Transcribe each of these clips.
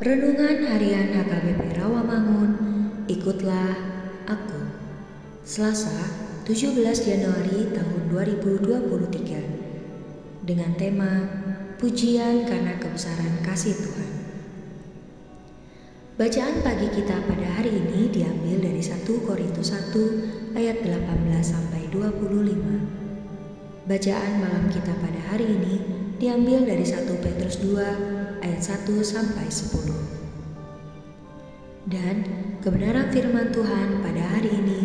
Renungan Harian HKBP Rawamangun, ikutlah aku. Selasa, 17 Januari tahun 2023. Dengan tema Pujian karena kebesaran kasih Tuhan. Bacaan pagi kita pada hari ini diambil dari 1 Korintus 1 ayat 18 sampai 25. Bacaan malam kita pada hari ini diambil dari 1 Petrus 2 ayat 1 sampai 10. Dan kebenaran firman Tuhan pada hari ini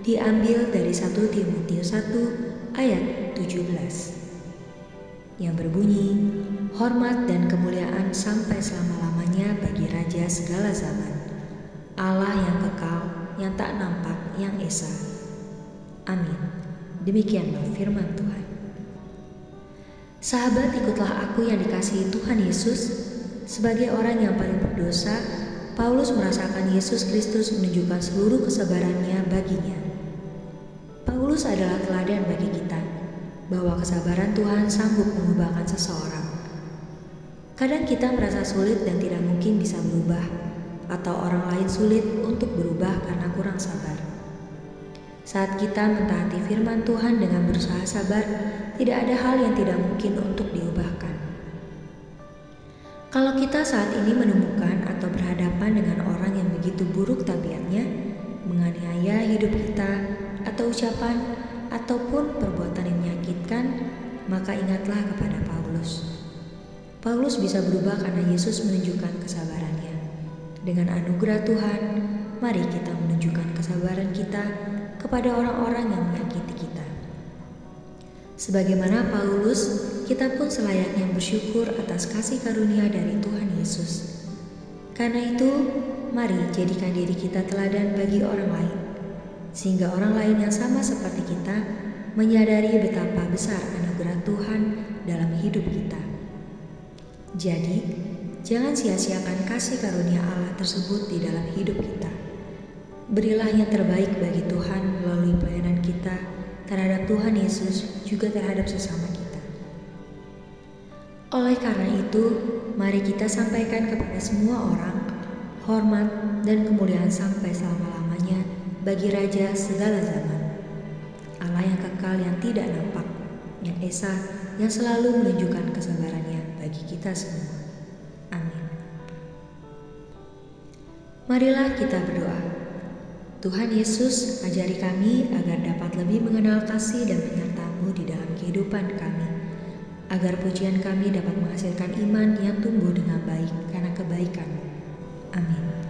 diambil dari 1 Timotius 1 ayat 17 yang berbunyi hormat dan kemuliaan sampai selama-lamanya bagi raja segala zaman. Allah yang kekal yang tak nampak yang esa. Amin. Demikianlah firman Tuhan Sahabat, ikutlah aku yang dikasihi Tuhan Yesus. Sebagai orang yang paling berdosa, Paulus merasakan Yesus Kristus menunjukkan seluruh kesabarannya baginya. Paulus adalah teladan bagi kita, bahwa kesabaran Tuhan sanggup mengubahkan seseorang. Kadang kita merasa sulit dan tidak mungkin bisa berubah, atau orang lain sulit untuk berubah karena kurang sabar. Saat kita mentaati firman Tuhan dengan berusaha sabar, tidak ada hal yang tidak mungkin untuk diubahkan. Kalau kita saat ini menemukan atau berhadapan dengan orang yang begitu buruk tabiatnya, menganiaya hidup kita, atau ucapan ataupun perbuatan yang menyakitkan, maka ingatlah kepada Paulus. Paulus bisa berubah karena Yesus menunjukkan kesabarannya. Dengan anugerah Tuhan, mari kita menunjukkan kesabaran kita kepada orang-orang yang menyakiti kita. Sebagaimana Paulus, kita pun selayaknya bersyukur atas kasih karunia dari Tuhan Yesus. Karena itu, mari jadikan diri kita teladan bagi orang lain, sehingga orang lain yang sama seperti kita menyadari betapa besar anugerah Tuhan dalam hidup kita. Jadi, jangan sia-siakan kasih karunia Allah tersebut di dalam hidup kita. Berilah yang terbaik bagi Tuhan melalui pelayanan kita terhadap Tuhan Yesus juga terhadap sesama kita. Oleh karena itu, mari kita sampaikan kepada semua orang hormat dan kemuliaan sampai selama-lamanya bagi Raja segala zaman. Allah yang kekal yang tidak nampak, yang esa, yang selalu menunjukkan kesabarannya bagi kita semua. Amin. Marilah kita berdoa. Tuhan Yesus, ajari kami agar dapat lebih mengenal kasih dan menyertamu di dalam kehidupan kami. agar pujian kami dapat menghasilkan iman yang tumbuh dengan baik karena kebaikan. Amin.